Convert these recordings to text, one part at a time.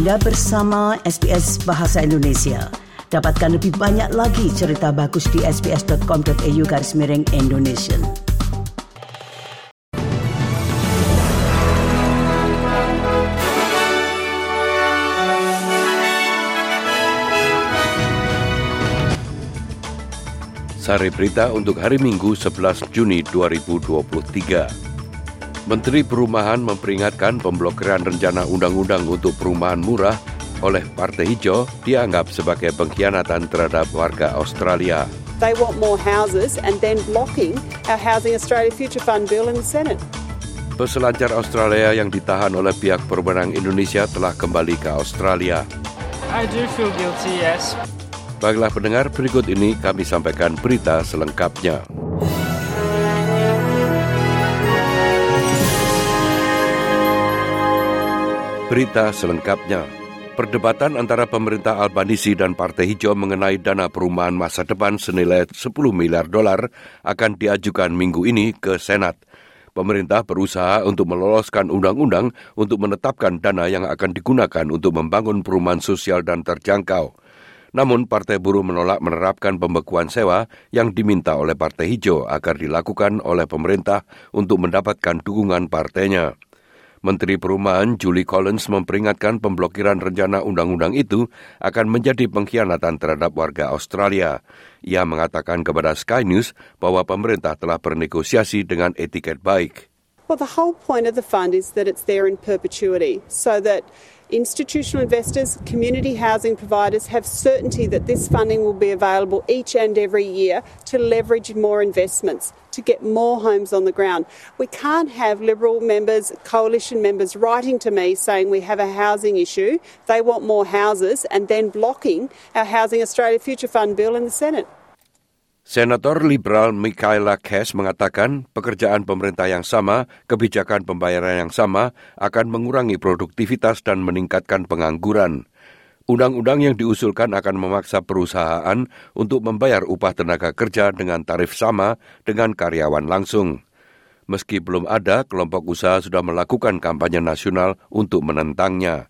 Anda bersama SBS Bahasa Indonesia. Dapatkan lebih banyak lagi cerita bagus di sbs.com.au garis miring Indonesia. Sari berita untuk hari Minggu 11 Juni 2023. Menteri Perumahan memperingatkan pemblokiran rencana undang-undang untuk perumahan murah oleh Partai Hijau dianggap sebagai pengkhianatan terhadap warga Australia. They want more houses and then blocking our Housing Australia Future Fund bill in the Senate. Peselancar Australia yang ditahan oleh pihak berwenang Indonesia telah kembali ke Australia. I do feel guilty, yes. Baiklah pendengar, berikut ini kami sampaikan berita selengkapnya. Berita selengkapnya. Perdebatan antara pemerintah Albanisi dan Partai Hijau mengenai dana perumahan masa depan senilai 10 miliar dolar akan diajukan minggu ini ke Senat. Pemerintah berusaha untuk meloloskan undang-undang untuk menetapkan dana yang akan digunakan untuk membangun perumahan sosial dan terjangkau. Namun Partai Buruh menolak menerapkan pembekuan sewa yang diminta oleh Partai Hijau agar dilakukan oleh pemerintah untuk mendapatkan dukungan partainya. Menteri Perumahan Julie Collins memperingatkan pemblokiran rencana undang-undang itu akan menjadi pengkhianatan terhadap warga Australia. Ia mengatakan kepada Sky News bahwa pemerintah telah bernegosiasi dengan etiket baik. Well, the whole point of the fund is that it's there in perpetuity so that institutional investors, community housing providers have certainty that this funding will be available each and every year to leverage more investments, to get more homes on the ground. We can't have Liberal members, coalition members writing to me saying we have a housing issue, they want more houses, and then blocking our Housing Australia Future Fund bill in the Senate. Senator liberal Michaela Cash mengatakan pekerjaan pemerintah yang sama, kebijakan pembayaran yang sama akan mengurangi produktivitas dan meningkatkan pengangguran. Undang-undang yang diusulkan akan memaksa perusahaan untuk membayar upah tenaga kerja dengan tarif sama dengan karyawan langsung. Meski belum ada, kelompok usaha sudah melakukan kampanye nasional untuk menentangnya.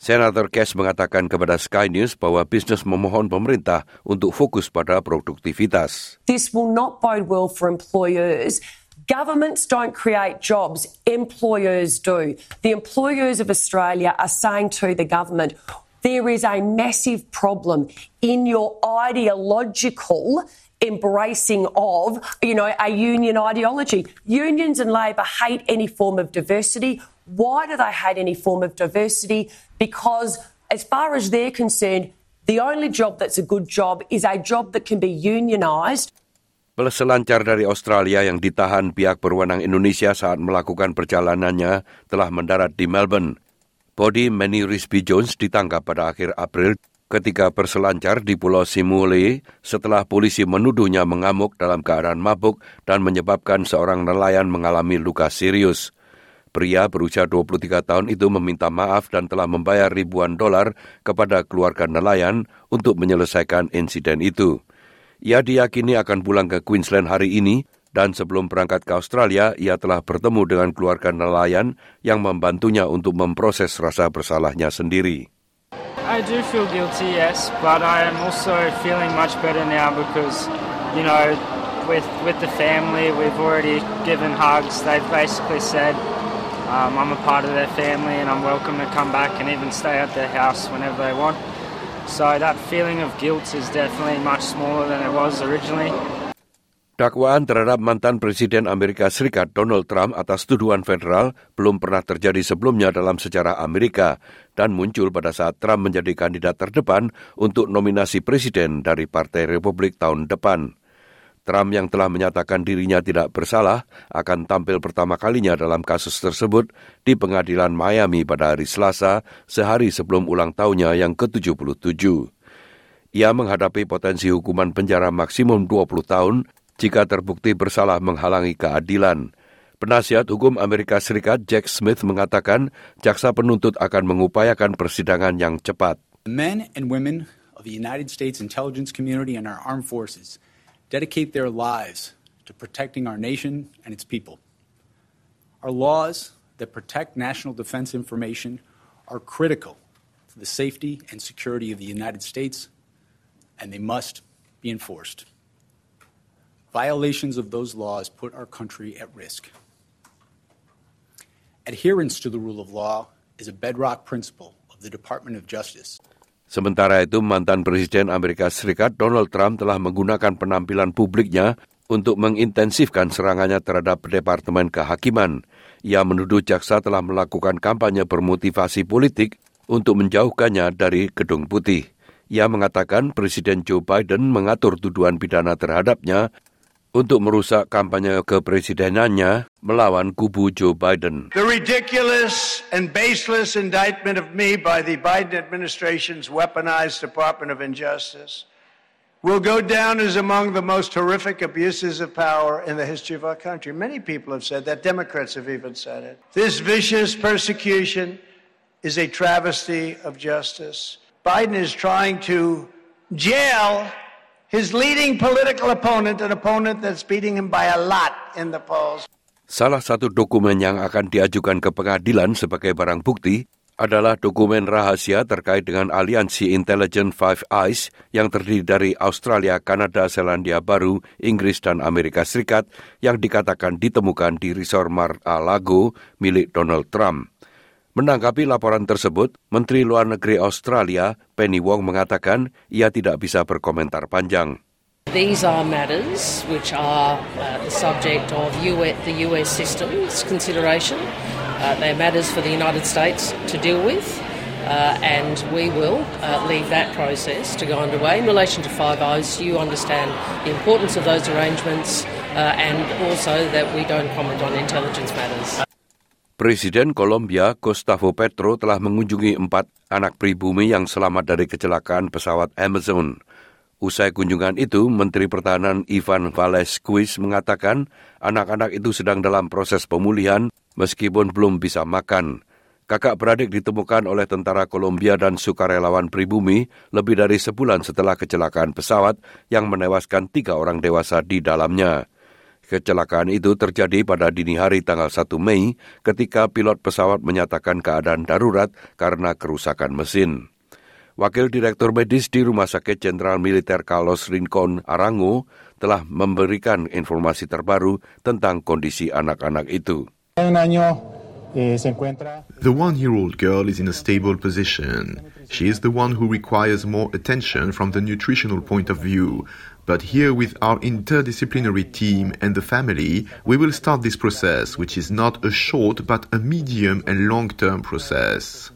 Senator Cash mengatakan kepada Sky News bahwa bisnis memohon pemerintah untuk fokus pada produktivitas. This will not bode well for employers. Governments don't create jobs, employers do. The employers of Australia are saying to the government, there is a massive problem in your ideological embracing of, you know, a union ideology. Unions and Labor hate any form of diversity. Why do they hate any form of diversity? Because, as far as they're concerned, the only job that's a good job is a job that can be unionised. Peselancar dari Australia yang ditahan pihak berwenang Indonesia saat melakukan perjalanannya telah mendarat di Melbourne. Body Manny Risby Jones ditangkap pada akhir April ketika berselancar di Pulau Simule setelah polisi menuduhnya mengamuk dalam keadaan mabuk dan menyebabkan seorang nelayan mengalami luka serius. Pria berusia 23 tahun itu meminta maaf dan telah membayar ribuan dolar kepada keluarga nelayan untuk menyelesaikan insiden itu. Ia diyakini akan pulang ke Queensland hari ini dan sebelum berangkat ke Australia, ia telah bertemu dengan keluarga nelayan yang membantunya untuk memproses rasa bersalahnya sendiri. I do feel guilty, yes, but I am also feeling much better now because, you know, with with the family, we've already given hugs. They've basically said um, I'm a part of their family and I'm welcome to come back and even stay at their house whenever they want. So that feeling of guilt is definitely much smaller than it was originally. Dakwaan terhadap mantan Presiden Amerika Serikat Donald Trump atas tuduhan federal belum pernah terjadi sebelumnya dalam sejarah Amerika dan muncul pada saat Trump menjadi kandidat terdepan untuk nominasi presiden dari Partai Republik tahun depan. Trump yang telah menyatakan dirinya tidak bersalah akan tampil pertama kalinya dalam kasus tersebut di pengadilan Miami pada hari Selasa, sehari sebelum ulang tahunnya yang ke-77. Ia menghadapi potensi hukuman penjara maksimum 20 tahun jika terbukti bersalah menghalangi keadilan. Penasihat hukum Amerika Serikat Jack Smith mengatakan jaksa penuntut akan mengupayakan persidangan yang cepat. Dedicate their lives to protecting our nation and its people. Our laws that protect national defense information are critical to the safety and security of the United States, and they must be enforced. Violations of those laws put our country at risk. Adherence to the rule of law is a bedrock principle of the Department of Justice. Sementara itu, mantan Presiden Amerika Serikat Donald Trump telah menggunakan penampilan publiknya untuk mengintensifkan serangannya terhadap Departemen Kehakiman. Ia menuduh jaksa telah melakukan kampanye bermotivasi politik untuk menjauhkannya dari Gedung Putih. Ia mengatakan Presiden Joe Biden mengatur tuduhan pidana terhadapnya untuk merusak kampanye kepresidenannya melawan kubu Joe Biden. The ridiculous and baseless indictment of me by the Biden administration's weaponized Department of Injustice will go down as among the most horrific abuses of power in the history of our country. Many people have said that. Democrats have even said it. This vicious persecution is a travesty of justice. Biden is trying to jail his leading political opponent, an opponent that's beating him by a lot in the polls. Salah satu dokumen yang akan diajukan ke pengadilan sebagai barang bukti adalah dokumen rahasia terkait dengan aliansi intelijen Five Eyes yang terdiri dari Australia, Kanada, Selandia Baru, Inggris, dan Amerika Serikat yang dikatakan ditemukan di resort Mar-a-Lago milik Donald Trump. Menanggapi laporan tersebut, Menteri Luar Negeri Australia, Penny Wong mengatakan ia tidak bisa berkomentar panjang. These are matters which are uh, the subject of US, the US system's consideration. Uh, they're matters for the United States to deal with, uh, and we will uh, leave that process to go underway. In relation to Five Eyes, you understand the importance of those arrangements uh, and also that we don't comment on intelligence matters. Presiden Kolombia Gustavo Petro telah mengunjungi empat anak pribumi yang selamat dari kecelakaan pesawat Amazon. Usai kunjungan itu, Menteri Pertahanan Ivan Valesquez mengatakan anak-anak itu sedang dalam proses pemulihan meskipun belum bisa makan. Kakak beradik ditemukan oleh tentara Kolombia dan sukarelawan pribumi lebih dari sebulan setelah kecelakaan pesawat yang menewaskan tiga orang dewasa di dalamnya. Kecelakaan itu terjadi pada dini hari tanggal 1 Mei ketika pilot pesawat menyatakan keadaan darurat karena kerusakan mesin. Wakil Direktur Medis di Rumah Sakit Jenderal Militer Carlos Rincon Arango telah memberikan informasi terbaru tentang kondisi anak-anak itu. The one-year-old girl is in a stable position. She is the one who requires more attention from the nutritional point of view. But here, with our interdisciplinary team and the family, we will start this process, which is not a short but a medium and long term process.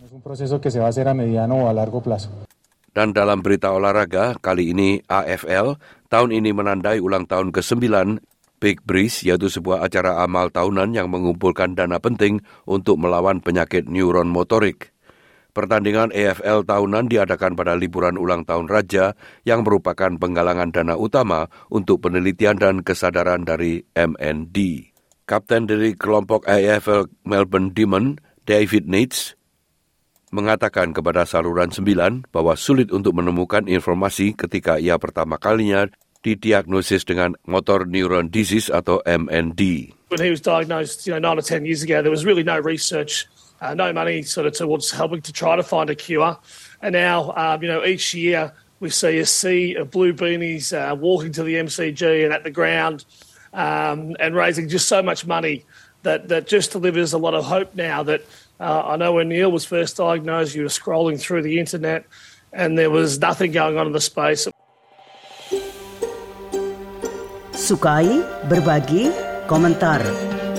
Dan dalam berita olahraga, kali ini AFL, tahun ini menandai ulang tahun ke-9 Big Breeze, yaitu sebuah acara amal tahunan yang mengumpulkan dana penting untuk melawan penyakit neuron motorik. Pertandingan AFL tahunan diadakan pada liburan ulang tahun Raja yang merupakan penggalangan dana utama untuk penelitian dan kesadaran dari MND. Kapten dari kelompok AFL Melbourne Demon, David Nates, mengatakan kepada saluran 9 bahwa sulit untuk menemukan informasi ketika ia pertama kalinya didiagnosis dengan motor neuron disease atau MND. When he was diagnosed, you know, 9 or 10 years ago, there was really no research uh, no money sort of towards helping to try to find a cure. And now, um, you know, each year we see a sea of blue beanies uh, walking to the MCG and at the ground um, and raising just so much money that, that just delivers a lot of hope now that uh, I know when Neil was first diagnosed, you were scrolling through the internet and there was nothing going on in the space. Sukai, berbagi, komentar.